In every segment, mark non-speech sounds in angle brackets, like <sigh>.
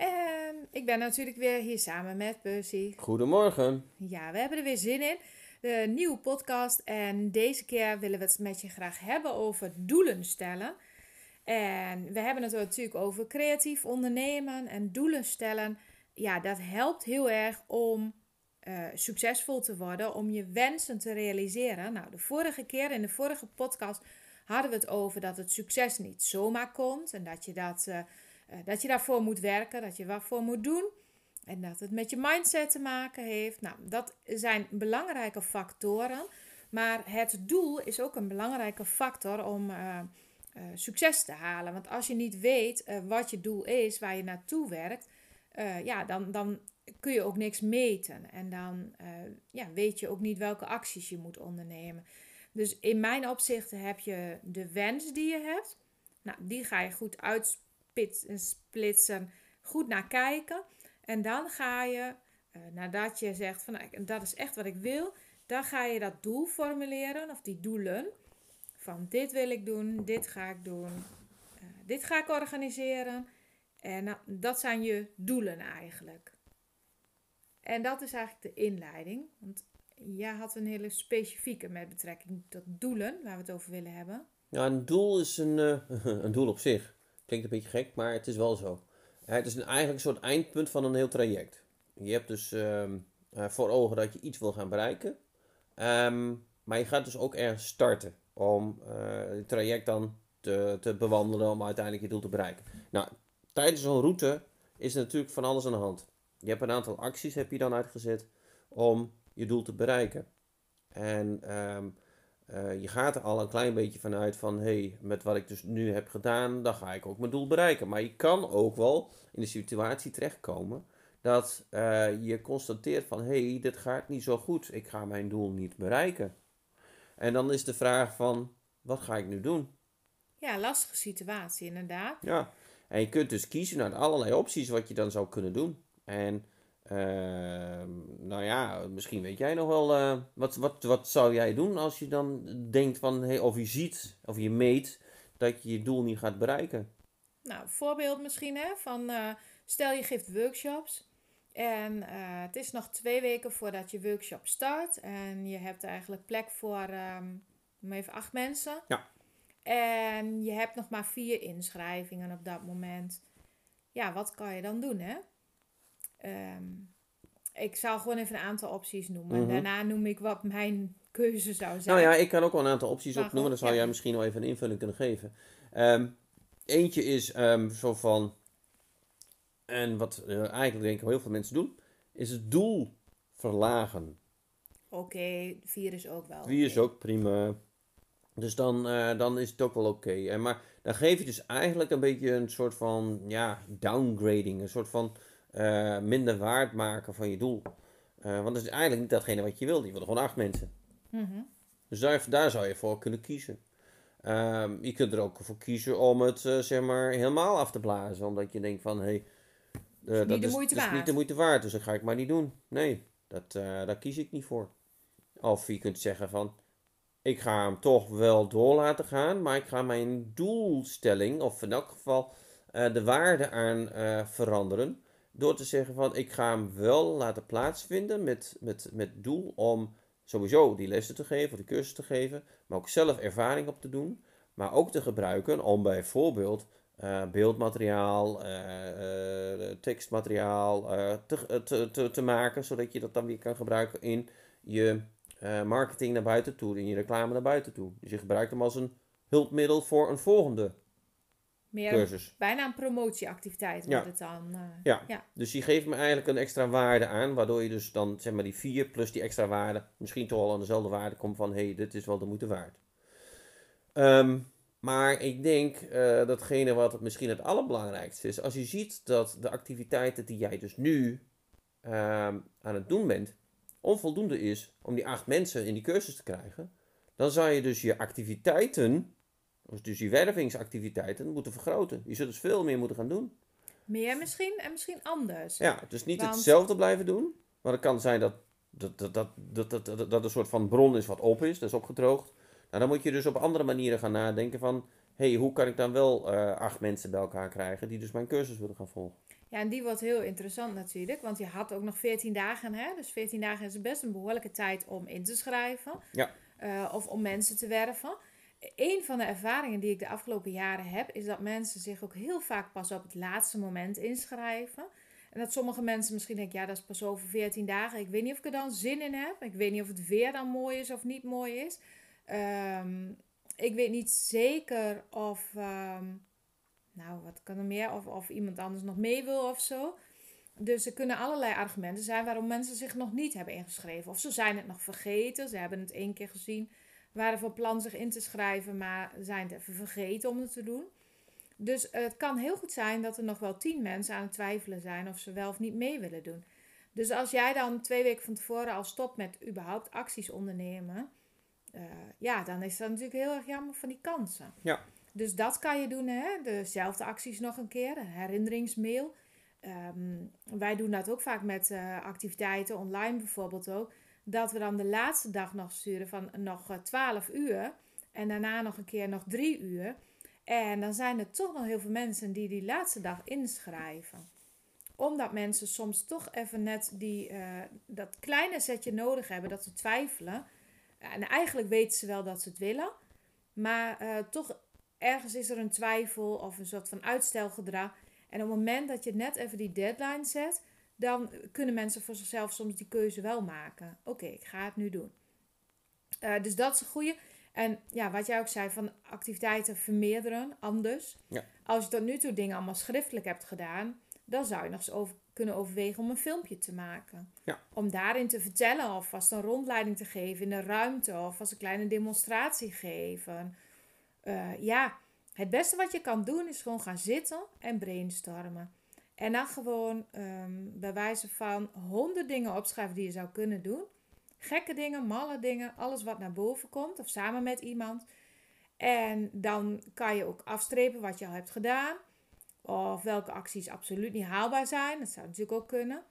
En ik ben natuurlijk weer hier samen met Percy. Goedemorgen. Ja, we hebben er weer zin in. De nieuwe podcast. En deze keer willen we het met je graag hebben over doelen stellen. En we hebben het natuurlijk over creatief ondernemen en doelen stellen. Ja, dat helpt heel erg om eh, succesvol te worden, om je wensen te realiseren. Nou, de vorige keer in de vorige podcast hadden we het over dat het succes niet zomaar komt en dat je, dat, eh, dat je daarvoor moet werken, dat je wat voor moet doen. En dat het met je mindset te maken heeft. Nou, dat zijn belangrijke factoren. Maar het doel is ook een belangrijke factor om eh, eh, succes te halen. Want als je niet weet eh, wat je doel is, waar je naartoe werkt, eh, ja, dan, dan kun je ook niks meten. En dan eh, ja, weet je ook niet welke acties je moet ondernemen. Dus in mijn opzichten heb je de wens die je hebt. Nou, die ga je goed uitsplitsen, goed naar kijken. En dan ga je, eh, nadat je zegt van nou, dat is echt wat ik wil, dan ga je dat doel formuleren of die doelen. Van dit wil ik doen, dit ga ik doen, eh, dit ga ik organiseren. En nou, dat zijn je doelen eigenlijk. En dat is eigenlijk de inleiding. Want jij had een hele specifieke met betrekking tot doelen, waar we het over willen hebben. Ja, een doel is een, eh, <laughs> een doel op zich. Klinkt een beetje gek, maar het is wel zo. Het is een, eigenlijk een soort eindpunt van een heel traject. Je hebt dus ehm, eh, voor ogen dat je iets wil gaan bereiken. Ehm, maar je gaat dus ook ergens starten om eh, het traject dan te, te bewandelen om uiteindelijk je doel te bereiken. Nou, tijdens zo'n route is er natuurlijk van alles aan de hand. Je hebt een aantal acties heb je dan uitgezet om je doel te bereiken. En ehm, eh, je gaat er al een klein beetje vanuit van, hé, hey, met wat ik dus nu heb gedaan, dan ga ik ook mijn doel bereiken. Maar je kan ook wel in de situatie terechtkomen dat eh, je constateert van, hé, hey, dit gaat niet zo goed, ik ga mijn doel niet bereiken. En dan is de vraag van, wat ga ik nu doen? Ja, lastige situatie inderdaad. Ja, en je kunt dus kiezen uit allerlei opties wat je dan zou kunnen doen. En nou ja, misschien weet jij nog wel, uh, wat, wat, wat zou jij doen als je dan denkt van, hey, of je ziet, of je meet, dat je je doel niet gaat bereiken? Nou, voorbeeld misschien hè, van, uh, stel je geeft workshops en uh, het is nog twee weken voordat je workshop start en je hebt eigenlijk plek voor, um, even acht mensen. Ja. En je hebt nog maar vier inschrijvingen op dat moment. Ja, wat kan je dan doen hè? Um, ik zal gewoon even een aantal opties noemen. Mm -hmm. Daarna noem ik wat mijn keuze zou zijn. Nou ja, ik kan ook wel een aantal opties maar opnoemen. Dan zou ja. jij misschien wel even een invulling kunnen geven. Um, eentje is um, zo van... En wat uh, eigenlijk denk ik heel veel mensen doen... Is het doel verlagen. Oké, okay, vier is ook wel. Vier okay. is ook prima. Dus dan, uh, dan is het ook wel oké. Okay. Maar dan geef je dus eigenlijk een beetje een soort van... Ja, downgrading. Een soort van... Uh, minder waard maken van je doel. Uh, want dat is eigenlijk niet datgene wat je wil. Je wil gewoon acht mensen. Mm -hmm. Dus daar, daar zou je voor kunnen kiezen. Um, je kunt er ook voor kiezen om het uh, zeg maar helemaal af te blazen. Omdat je denkt van, hé, hey, dat, is, dat is niet de moeite waard. Dus dat ga ik maar niet doen. Nee, dat, daar kies ik niet voor. Of je kunt zeggen van, ik ga hem toch wel door laten gaan. Maar ik ga mijn doelstelling, of in elk geval de waarde aan veranderen door te zeggen van ik ga hem wel laten plaatsvinden met, met, met doel om sowieso die lessen te geven, die cursus te geven, maar ook zelf ervaring op te doen, maar ook te gebruiken om bijvoorbeeld uh, beeldmateriaal, uh, uh, tekstmateriaal te, te, te, te, maken, zodat je dat dan weer kan gebruiken in je eh, marketing naar buiten toe, in je reclame naar buiten toe. Dus je gebruikt hem als een hulpmiddel voor een volgende Meer cursus. bijna een promotieactiviteit Ja. wordt het dan. eh, Ja. ja. Dus die geeft me eigenlijk een extra waarde aan, waardoor je dus dan zeg maar die 4 plus die extra waarde misschien toch al aan dezelfde waarde komt van hé, hey, dit is wel de moeite waard. Ehm, maar ik denk eh, datgene wat het misschien het allerbelangrijkste is, als je ziet dat de activiteiten die jij dus nu ehm, aan het doen bent, onvoldoende is om die acht mensen in die cursus te krijgen, dan zou je dus je activiteiten, dus je wervingsactiviteiten, moeten vergroten. Je zult dus veel meer moeten gaan doen. Meer misschien en misschien anders. Ja, dus niet Want- hetzelfde blijven doen. Maar het kan zijn dat dat, dat, dat, dat, dat, dat, dat een soort van bron is wat op is, dat is opgedroogd. Nou, dan moet je dus op andere manieren gaan nadenken van... hé, hey, hoe kan ik dan wel eh, acht mensen bij elkaar krijgen die dus mijn cursus willen gaan volgen? Ja, en die wordt heel interessant natuurlijk, want je had ook nog 14 dagen, hè? Dus 14 dagen is best een behoorlijke tijd om in te schrijven. Ja. Eh, of om mensen te werven. Een van de ervaringen die ik de afgelopen jaren heb, is dat mensen zich ook heel vaak pas op het laatste moment inschrijven. En dat sommige mensen misschien denken, ja, dat is pas over 14 dagen. Ik weet niet of ik er dan zin in heb. Ik weet niet of het weer dan mooi is of niet mooi is. Ehm, ik weet niet zeker of, ehm, nou, wat kan er meer? Of, of iemand anders nog mee wil of zo. Dus er kunnen allerlei argumenten zijn waarom mensen zich nog niet hebben ingeschreven. Of ze zijn het nog vergeten. Ze hebben het één keer gezien. Waren van plan zich in te schrijven, maar zijn het even vergeten om het te doen. Dus het kan heel goed zijn dat er nog wel tien mensen aan het twijfelen zijn of ze wel of niet mee willen doen. Dus als jij dan twee weken van tevoren al stopt met überhaupt acties ondernemen, eh, ja, dan is dat natuurlijk heel erg jammer van die kansen. Ja. Dus dat kan je doen, hè? dezelfde acties nog een keer, een herinneringsmail. Ehm, wij doen dat ook vaak met eh, activiteiten, online bijvoorbeeld ook. Dat we dan de laatste dag nog sturen van nog eh, 12 uur. En daarna nog een keer nog 3 uur. En dan zijn er toch nog heel veel mensen die die laatste dag inschrijven. Omdat mensen soms toch even net die, eh, dat kleine setje nodig hebben, dat ze twijfelen. En eigenlijk weten ze wel dat ze het willen. Maar eh, toch ergens is er een twijfel of een soort van uitstelgedrag. En op het moment dat je net even die deadline zet, dan kunnen mensen voor zichzelf soms die keuze wel maken. Oké, ik ga het nu doen. Eh, dus dat is een goede. En ja, wat jij ook zei, van activiteiten vermeerderen, anders. Ja. Als je tot nu toe dingen allemaal schriftelijk hebt gedaan, dan zou je nog eens over, kunnen overwegen om een filmpje te maken. Ja. Om daarin te vertellen, of vast een rondleiding te geven in de ruimte, of vast een kleine demonstratie geven. Eh, ja, het beste wat je kan doen is gewoon gaan zitten en brainstormen. En dan gewoon ehm, bij wijze van honderd dingen opschrijven die je zou kunnen doen. Gekke dingen, malle dingen, alles wat naar boven komt of samen met iemand. En dan kan je ook afstrepen wat je al hebt gedaan. Of welke acties absoluut niet haalbaar zijn. Dat zou natuurlijk ook kunnen.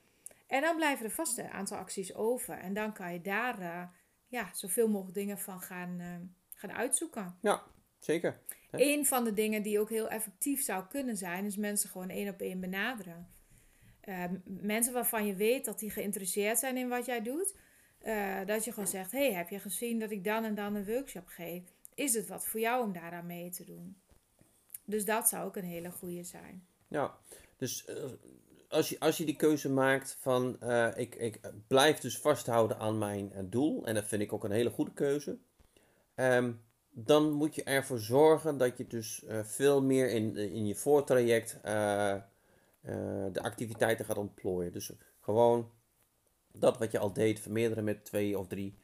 En dan blijven er vast een aantal acties over. En dan kan je daar eh, ja, zoveel mogelijk dingen van gaan, eh, gaan uitzoeken. Ja, zeker. Een van de dingen die ook heel effectief zou kunnen zijn, is mensen gewoon één op één benaderen. Eh, mensen waarvan je weet dat die geïnteresseerd zijn in wat jij doet. Eh, dat je gewoon zegt, hey, heb je gezien dat ik dan en dan een workshop geef? Is het wat voor jou om daaraan mee te doen? Dus dat zou ook een hele goede zijn. Ja, dus eh, als, je, als je die keuze maakt van eh, ik, ik blijf dus vasthouden aan mijn doel, en dat vind ik ook een hele goede keuze, ehm, dan moet je ervoor zorgen dat je dus eh, veel meer in, in je voortraject eh, eh, de activiteiten gaat ontplooien. Dus gewoon dat wat je al deed, vermeerderen met twee of drie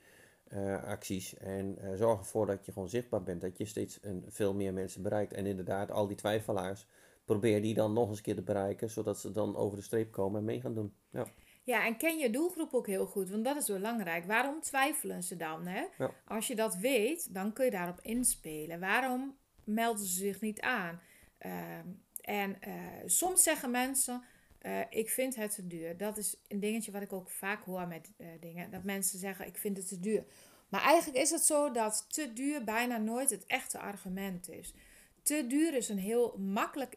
eh, acties. En eh, zorg ervoor dat je gewoon zichtbaar bent, dat je steeds een, veel meer mensen bereikt. En inderdaad, al die twijfelaars, probeer die dan nog eens een keer te bereiken, zodat ze dan over de streep komen en mee gaan doen. Ja, Ja, en ken je doelgroep ook heel goed, want dat is belangrijk. Waarom twijfelen ze dan? Hè? Ja. Als je dat weet, dan kun je daarop inspelen. Waarom melden ze zich niet aan? Ehm, en eh, soms zeggen mensen, eh, ik vind het te duur. Dat is een dingetje wat ik ook vaak hoor met eh, dingen. Dat mensen zeggen, ik vind het te duur. Maar eigenlijk is het zo dat te duur bijna nooit het echte argument is. Te duur is een heel makkelijk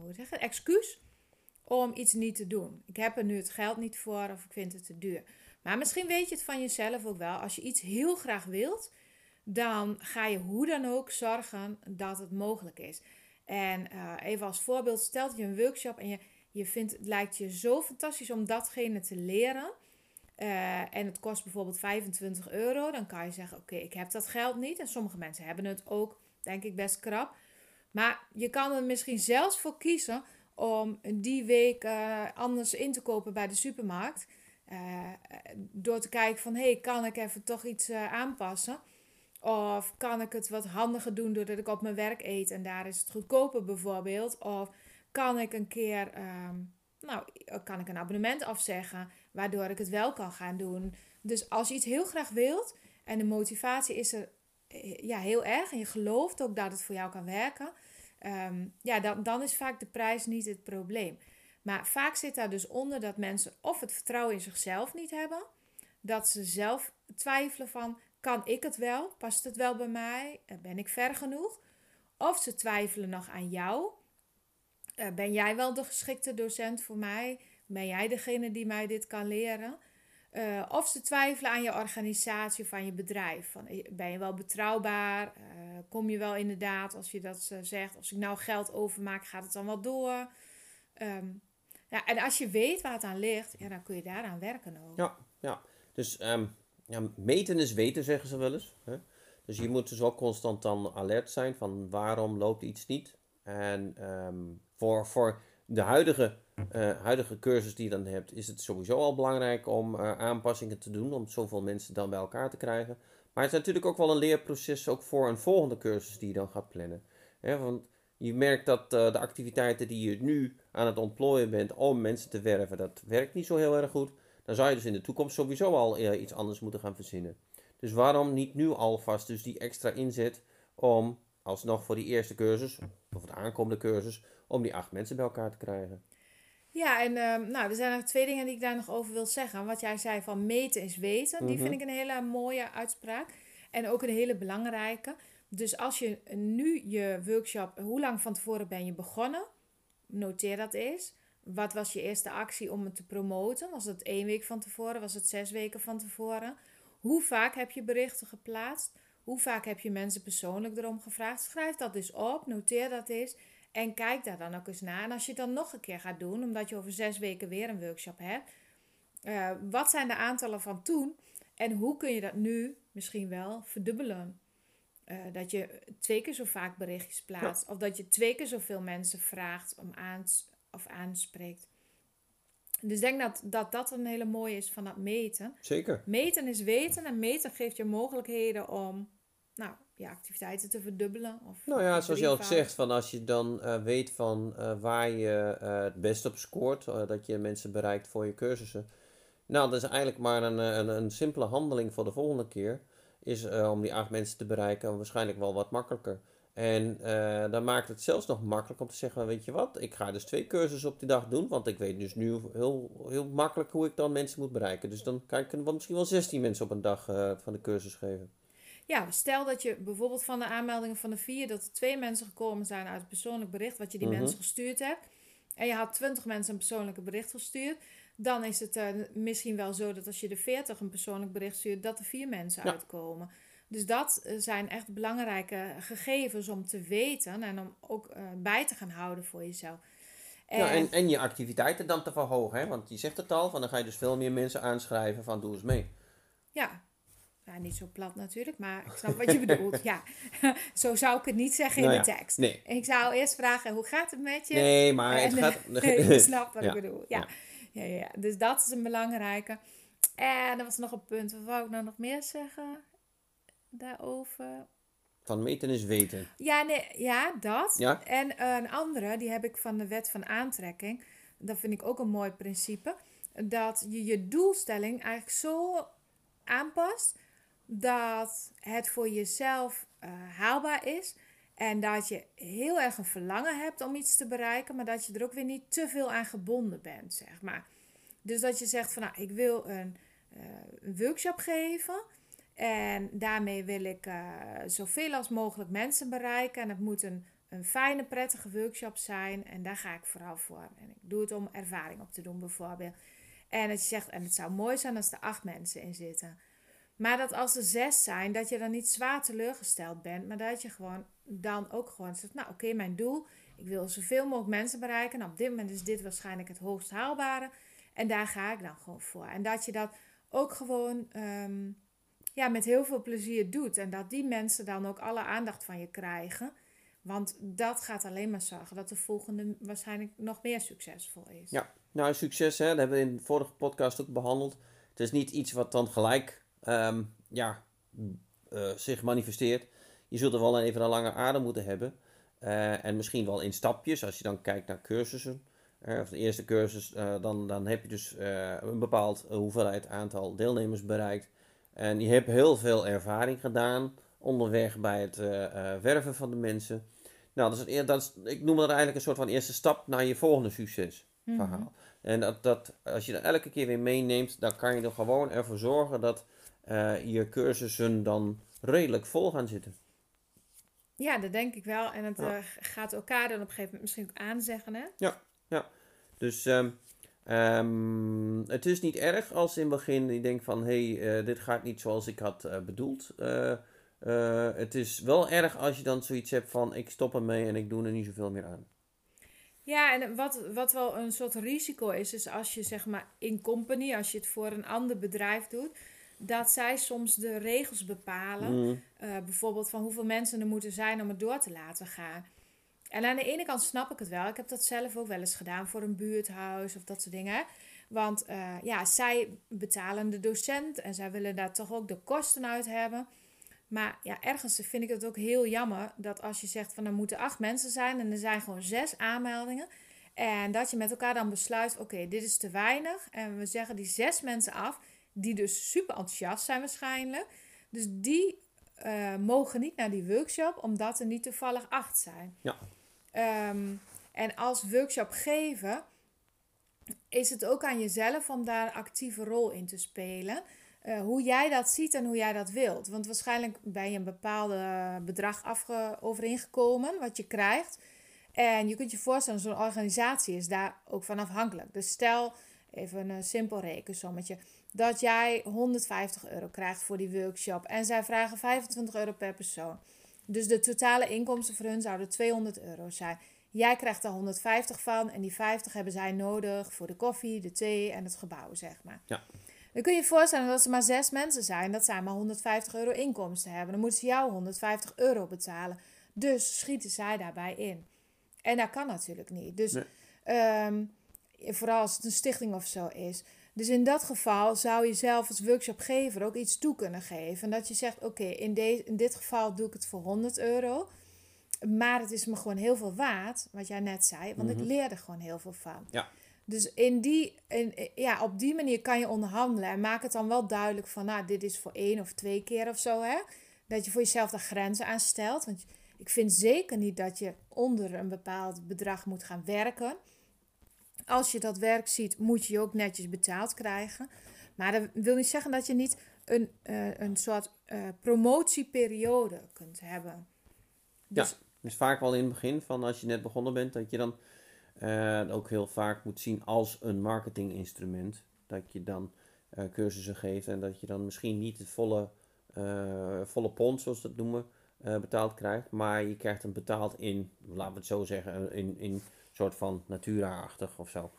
hoe zeg het? excuus om iets niet te doen. Ik heb er nu het geld niet voor of ik vind het te duur. Maar misschien weet je het van jezelf ook wel. Als je iets heel graag wilt, dan ga je hoe dan ook zorgen dat het mogelijk is. En eh, even als voorbeeld, stelt je een workshop en je, je vindt, het lijkt je zo fantastisch om datgene te leren. eh, en het kost bijvoorbeeld 25 euro, dan kan je zeggen: Oké, ik heb dat geld niet. En sommige mensen hebben het ook, denk ik, best krap. Maar je kan er misschien zelfs voor kiezen om die week eh, anders in te kopen bij de supermarkt. Uh, door te kijken van, hey, kan ik even toch iets uh, aanpassen? Of kan ik het wat handiger doen doordat ik op mijn werk eet en daar is het goedkoper bijvoorbeeld? Of kan ik een keer, um, nou, kan ik een abonnement afzeggen, waardoor ik het wel kan gaan doen? Dus als je iets heel graag wilt en de motivatie is er ja, heel erg en je gelooft ook dat het voor jou kan werken, um, ja, dan, dan is vaak de prijs niet het probleem. Maar vaak zit daar dus onder dat mensen of het vertrouwen in zichzelf niet hebben, dat ze zelf twijfelen van kan ik het wel? Past het wel bij mij? Eh, ben ik ver genoeg? Of ze twijfelen nog aan jou. Eh, ben jij wel de geschikte docent voor mij? Ben jij degene die mij dit kan leren? Uh, of ze twijfelen aan je organisatie of aan je bedrijf. Van, ben je wel betrouwbaar? Uh, kom je wel inderdaad als je dat zegt? Als ik nou geld overmaak, gaat het dan wel door? Um, ja, en als je weet waar het aan ligt, ja, dan kun je daaraan werken ook. Ja, ja. dus um, ja, meten is weten, zeggen ze wel eens. Hè? Dus je moet dus ook constant dan alert zijn van waarom loopt iets niet. En um, voor, voor de huidige, uh, huidige cursus die je dan hebt, is het sowieso al belangrijk om uh, aanpassingen te doen, om zoveel mensen dan bij elkaar te krijgen. Maar het is natuurlijk ook wel een leerproces ook voor een volgende cursus die je dan gaat plannen. Want je merkt dat uh, de activiteiten die je nu aan het ontplooien bent om mensen te werven, dat werkt niet zo heel erg goed. Dan zou je dus in de toekomst sowieso al iets anders moeten gaan verzinnen. Dus waarom niet nu alvast dus die extra inzet om alsnog voor die eerste cursus, of de aankomende cursus, om die acht mensen bij elkaar te krijgen. Ja, en uh, nou, er zijn nog twee dingen die ik daar nog over wil zeggen. Wat jij zei van meten is weten, die vind ik een hele mooie uitspraak. En ook een hele belangrijke. Dus als je nu je workshop, hoe lang van tevoren ben je begonnen? Noteer dat eens. Wat was je eerste actie om het te promoten? Was het één week van tevoren? Was het zes weken van tevoren? Hoe vaak heb je berichten geplaatst? Hoe vaak heb je mensen persoonlijk erom gevraagd? Schrijf dat eens op, noteer dat eens. En kijk daar dan ook eens naar. En als je het dan nog een keer gaat doen, omdat je over zes weken weer een workshop hebt, uh, wat zijn de aantallen van toen? En hoe kun je dat nu misschien wel verdubbelen? Uh, dat je twee keer zo vaak berichtjes plaatst, ja. of dat je twee keer zoveel mensen vraagt om aan of aanspreekt. Dus ik denk dat, dat dat een hele mooie is van dat meten. Zeker. Meten is weten en meten geeft je mogelijkheden om nou, je activiteiten te verdubbelen. Of nou ja, zoals je al zegt, van als je dan uh, weet van uh, waar je uh, het best op scoort, dat je mensen bereikt voor je cursussen. Nou, dat is eigenlijk maar een, een, een simpele handeling voor de volgende keer. Is om die acht mensen te bereiken waarschijnlijk wel wat makkelijker. En dan maakt het zelfs nog makkelijk om te zeggen, weet je wat, ik ga dus twee cursussen op die dag doen, want ik weet dus nu heel, heel makkelijk hoe ik dan mensen moet bereiken. Dus dan kan ik misschien wel 16 mensen op een dag van de cursus geven. Ja, stel dat je bijvoorbeeld van de aanmeldingen van de vier, dat er twee mensen gekomen zijn uit het persoonlijk bericht wat je die Mhm. mensen gestuurd hebt. En je had twintig mensen een persoonlijke bericht gestuurd. Dan is het uh, misschien wel zo dat als je de veertig een persoonlijk bericht stuurt, dat er vier mensen Ja. uitkomen. Dus dat uh, zijn echt belangrijke gegevens om te weten en om ook uh, bij te gaan houden voor jezelf. Ja, en, en je activiteiten dan te verhogen. Hè? Want je zegt het al, van dan ga je dus veel meer mensen aanschrijven van doe eens mee. Ja. Ja, niet zo plat natuurlijk, maar ik snap wat je <laughs> bedoelt. Ja, <laughs> zo zou ik het niet zeggen Nou in ja, de tekst. nee. Ik zou eerst vragen, hoe gaat het met je? Nee, maar het En, gaat... eh, je snapt wat <laughs> Ja, ik bedoel. Ja. ja. Ja. Dus dat is een belangrijke. En er was nog een punt. Wat wou ik nou nog meer zeggen daarover? Van meten is weten. Ja, nee, ja dat. Ja? En een andere, die heb ik van de wet van aantrekking. Dat vind ik ook een mooi principe. Dat je je doelstelling eigenlijk zo aanpast dat het voor jezelf eh, haalbaar is. En dat je heel erg een verlangen hebt om iets te bereiken, maar dat je er ook weer niet te veel aan gebonden bent, zeg maar. Dus dat je zegt van, nou, ik wil een, eh, workshop geven en daarmee wil ik eh, zoveel als mogelijk mensen bereiken. En het moet een, een fijne, prettige workshop zijn en daar ga ik vooral voor. En ik doe het om ervaring op te doen bijvoorbeeld. En je zegt, en het zou mooi zijn als er acht mensen in zitten. Maar dat als er zes zijn, dat je dan niet zwaar teleurgesteld bent. Maar dat je gewoon dan ook gewoon zegt, nou oké, mijn doel. Ik wil zoveel mogelijk mensen bereiken. Nou, op dit moment is dit waarschijnlijk het hoogst haalbare. En daar ga ik dan gewoon voor. En dat je dat ook gewoon ehm, ja, met heel veel plezier doet. En dat die mensen dan ook alle aandacht van je krijgen. Want dat gaat alleen maar zorgen dat de volgende waarschijnlijk nog meer succesvol is. Ja, nou succes hè, dat hebben we in de vorige podcast ook behandeld. Het is niet iets wat dan gelijk ehm, ja, uh, zich manifesteert. Je zult er wel even een lange adem moeten hebben. Uh, en misschien wel in stapjes, als je dan kijkt naar cursussen. Uh, of de eerste cursus, dan, dan heb je dus een bepaald hoeveelheid aantal deelnemers bereikt. En je hebt heel veel ervaring gedaan onderweg bij het werven van de mensen. Nou, dat is, dat is, ik noem dat eigenlijk een soort van eerste stap naar je volgende succesverhaal. Mm En dat, dat, als je dat elke keer weer meeneemt, dan kan je er gewoon ervoor zorgen dat uh, je cursussen dan redelijk vol gaan zitten. Ja, dat denk ik wel. En het uh, gaat elkaar dan op een gegeven moment misschien ook aanzeggen, hè? Ja, ja. Dus um, um, het is niet erg als in het begin je denkt van... hé, hey, uh, dit gaat niet zoals ik had bedoeld. het is wel erg als je dan zoiets hebt van... ik stop ermee en ik doe er niet zoveel meer aan. Ja, en wat, wat wel een soort risico is... is als je zeg maar in company, als je het voor een ander bedrijf doet dat zij soms de regels bepalen. Mm. Uh, bijvoorbeeld van hoeveel mensen er moeten zijn om het door te laten gaan. En aan de ene kant snap ik het wel. Ik heb dat zelf ook wel eens gedaan voor een buurthuis of dat soort dingen. Want uh, ja, zij betalen de docent en zij willen daar toch ook de kosten uit hebben. Maar ja, ergens vind ik het ook heel jammer dat als je zegt van er moeten acht mensen zijn en er zijn gewoon zes aanmeldingen. En dat je met elkaar dan besluit, oké, dit is te weinig. En we zeggen die zes mensen af die dus super enthousiast zijn waarschijnlijk. Dus die uh, mogen niet naar die workshop, omdat er niet toevallig acht zijn. Ja. Um, en als workshop geven, is het ook aan jezelf om daar een actieve rol in te spelen. Uh, hoe jij dat ziet en hoe jij dat wilt. Want waarschijnlijk ben je een bepaalde bedrag afge overeengekomen, wat je krijgt. En je kunt je voorstellen, zo'n organisatie is daar ook van afhankelijk. Dus stel, even een simpel rekensommetje dat jij 150 euro krijgt voor die workshop. En zij vragen 25 euro per persoon. Dus de totale inkomsten voor hun zouden 200 euro zijn. Jij krijgt er 150 van en die 50 hebben zij nodig voor de koffie, de thee en het gebouw, zeg maar. Ja. Dan kun je je voorstellen dat er maar zes mensen zijn, dat zij maar 150 euro inkomsten hebben. Dan moeten ze jou 150 euro betalen. Dus schieten zij daarbij in. En dat kan natuurlijk niet. Dus ehm, vooral als het een stichting of zo is. Dus in dat geval zou je zelf als workshopgever ook iets toe kunnen geven. En dat je zegt, oké, in, in dit geval doe ik het voor 100 euro. Maar het is me gewoon heel veel waard, wat jij net zei. Want ik mhm. leer er gewoon heel veel van. Ja. Dus in die, in, ja, op die manier kan je onderhandelen. En maak het dan wel duidelijk van, nou, dit is voor één of twee keer of zo. Hè? Dat je voor jezelf de grenzen aanstelt. Want ik vind zeker niet dat je onder een bepaald bedrag moet gaan werken als je dat werk ziet, moet je je ook netjes betaald krijgen. Maar dat wil niet zeggen dat je niet een, uh, een soort uh, promotieperiode kunt hebben. Dus, ja, dus vaak wel in het begin van als je net begonnen bent, dat je dan uh, ook heel vaak moet zien als een marketinginstrument. Dat je dan cursussen geeft en dat je dan misschien niet het volle, volle pond, zoals dat noemen, betaald krijgt. Maar je krijgt hem betaald in, laten we het zo zeggen, in, in soort van natura-achtig of zo.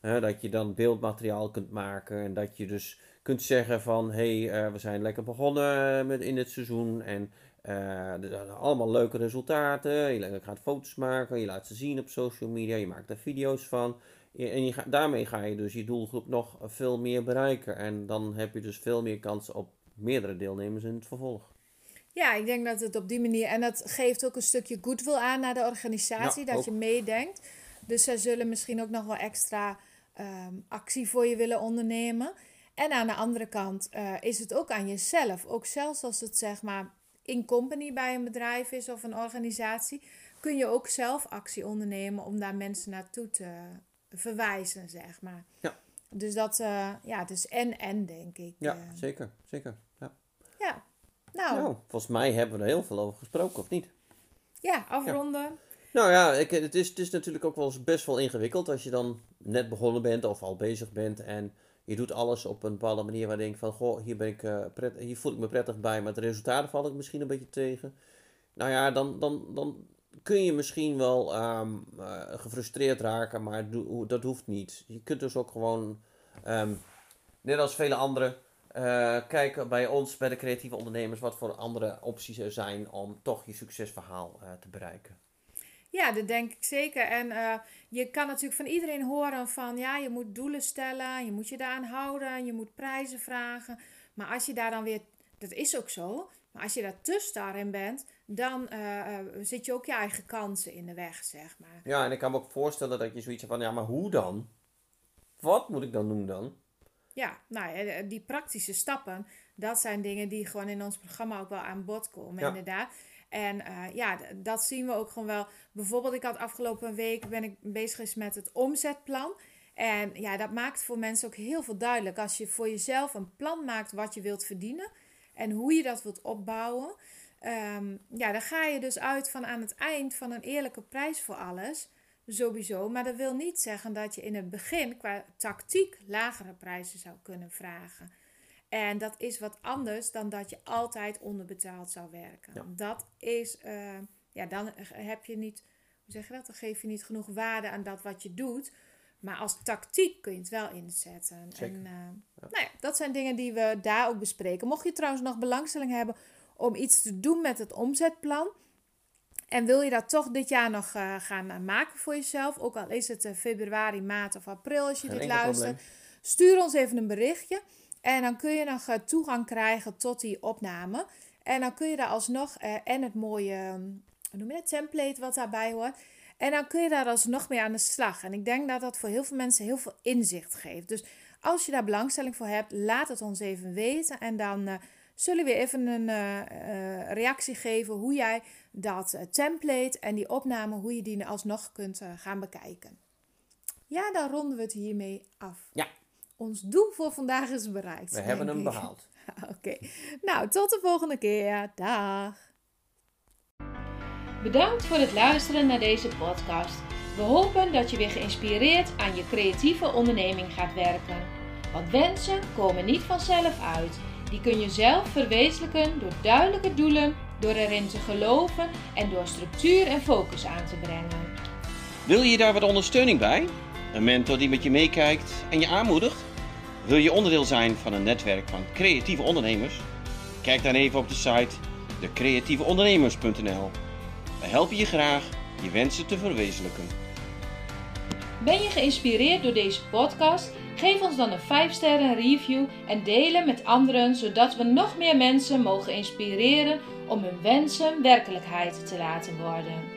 dat je dan beeldmateriaal kunt maken en dat je dus kunt zeggen van hé, hey, uh, we zijn lekker begonnen met in het seizoen en uh, allemaal leuke resultaten. Je gaat foto's maken, je laat ze zien op social media, je maakt er video's van. En je ga, daarmee ga je dus je doelgroep nog veel meer bereiken. En dan heb je dus veel meer kans op meerdere deelnemers in het vervolg. Ja, ik denk dat het op die manier. En dat geeft ook een stukje goodwill aan naar de organisatie. dat je meedenkt. Dus zij zullen misschien ook nog wel extra ehm, actie voor je willen ondernemen. En aan de andere kant uh, is het ook aan jezelf. Ook zelfs als het zeg maar in company bij een bedrijf is of een organisatie, kun je ook zelf actie ondernemen om daar mensen naartoe te verwijzen, zeg maar. Ja. Dus dat, uh, ja, het is en-en, denk ik. Ja, uh, zeker, zeker. Ja. ja. Nou. nou. volgens mij hebben we er heel veel over gesproken, of niet? Ja, afronden. Ja. Nou ja, ik, het, is, het is natuurlijk ook wel best wel ingewikkeld als je dan net begonnen bent of al bezig bent en je doet alles op een bepaalde manier waar je denkt van, goh, hier, ben ik, pret, hier voel ik me prettig bij, maar de resultaten val ik misschien een beetje tegen. Nou ja, dan, dan, dan kun je misschien wel um, uh, gefrustreerd raken, maar dat hoeft niet. Je kunt dus ook gewoon, um, net als vele anderen, eh, kijk bij ons, bij de creatieve ondernemers, wat voor andere opties er zijn om toch je succesverhaal eh, te bereiken. Ja, dat denk ik zeker. En eh, je kan natuurlijk van iedereen horen van ja, je moet doelen stellen, je moet je daaraan houden, je moet prijzen vragen. Maar als je daar dan weer, dat is ook zo, maar als je daar te star in bent, dan uh, zit je ook je eigen kansen in de weg, zeg maar. Ja, en ik kan me ook voorstellen dat je zoiets hebt van, ja, maar hoe dan? Wat moet ik dan doen dan? Ja, nou, die praktische stappen, dat zijn dingen die gewoon in ons programma ook wel aan bod komen, inderdaad. En uh, ja, dat zien we ook gewoon wel. Bijvoorbeeld, ik had afgelopen week ben ik bezig geweest met het omzetplan. En ja, dat maakt voor mensen ook heel veel duidelijk. Als je voor jezelf een plan maakt wat je wilt verdienen en hoe je dat wilt opbouwen. Um, ja, dan ga je dus uit van aan het eind van een eerlijke prijs voor alles. Sowieso. Maar dat wil niet zeggen dat je in het begin qua tactiek lagere prijzen zou kunnen vragen. En dat is wat anders dan dat je altijd onderbetaald zou werken. Dat is, uh, ja, dan heb je niet, hoe zeg je dat? Dan geef je niet genoeg waarde aan dat wat je doet. Maar als tactiek kun je het wel inzetten. Zeker. En, uh, ja. Nou ja, dat zijn dingen die we daar ook bespreken. Mocht je trouwens nog belangstelling hebben om iets te doen met het omzetplan. En wil je dat toch dit jaar nog uh, gaan maken voor jezelf, ook al is het februari, maart of april als je dit luistert, stuur ons even een berichtje. En dan kun je nog eh, toegang krijgen tot die opname. En dan kun je daar alsnog, uh, en het mooie, ehm, noem je template wat daarbij hoort. En dan kun je daar alsnog mee aan de slag. En ik denk dat dat voor heel veel mensen heel veel inzicht geeft. Dus als je daar belangstelling voor hebt, laat het ons even weten. En dan uh, zullen we even een reactie geven hoe jij dat template en die opname, hoe je die alsnog kunt gaan bekijken. Ja, dan ronden we het hiermee af. Ja. Ons doel voor vandaag is bereikt. We hebben hem behaald. <laughs> Oké. Nou, tot de volgende keer. Dag. Bedankt voor het luisteren naar deze podcast. We hopen dat je weer geïnspireerd aan je creatieve onderneming gaat werken. Want wensen komen niet vanzelf uit. Die kun je zelf verwezenlijken door duidelijke doelen, door erin te geloven en door structuur en focus aan te brengen. Wil je daar wat ondersteuning bij? Een mentor die met je meekijkt en je aanmoedigt? Wil je onderdeel zijn van een netwerk van creatieve ondernemers? Kijk dan even op de site decreatieveondernemers.nl. We helpen je graag je wensen te verwezenlijken. Ben je geïnspireerd door deze podcast? Geef ons dan een 5 sterren review en delen met anderen, zodat we nog meer mensen mogen inspireren om hun wensen werkelijkheid te laten worden.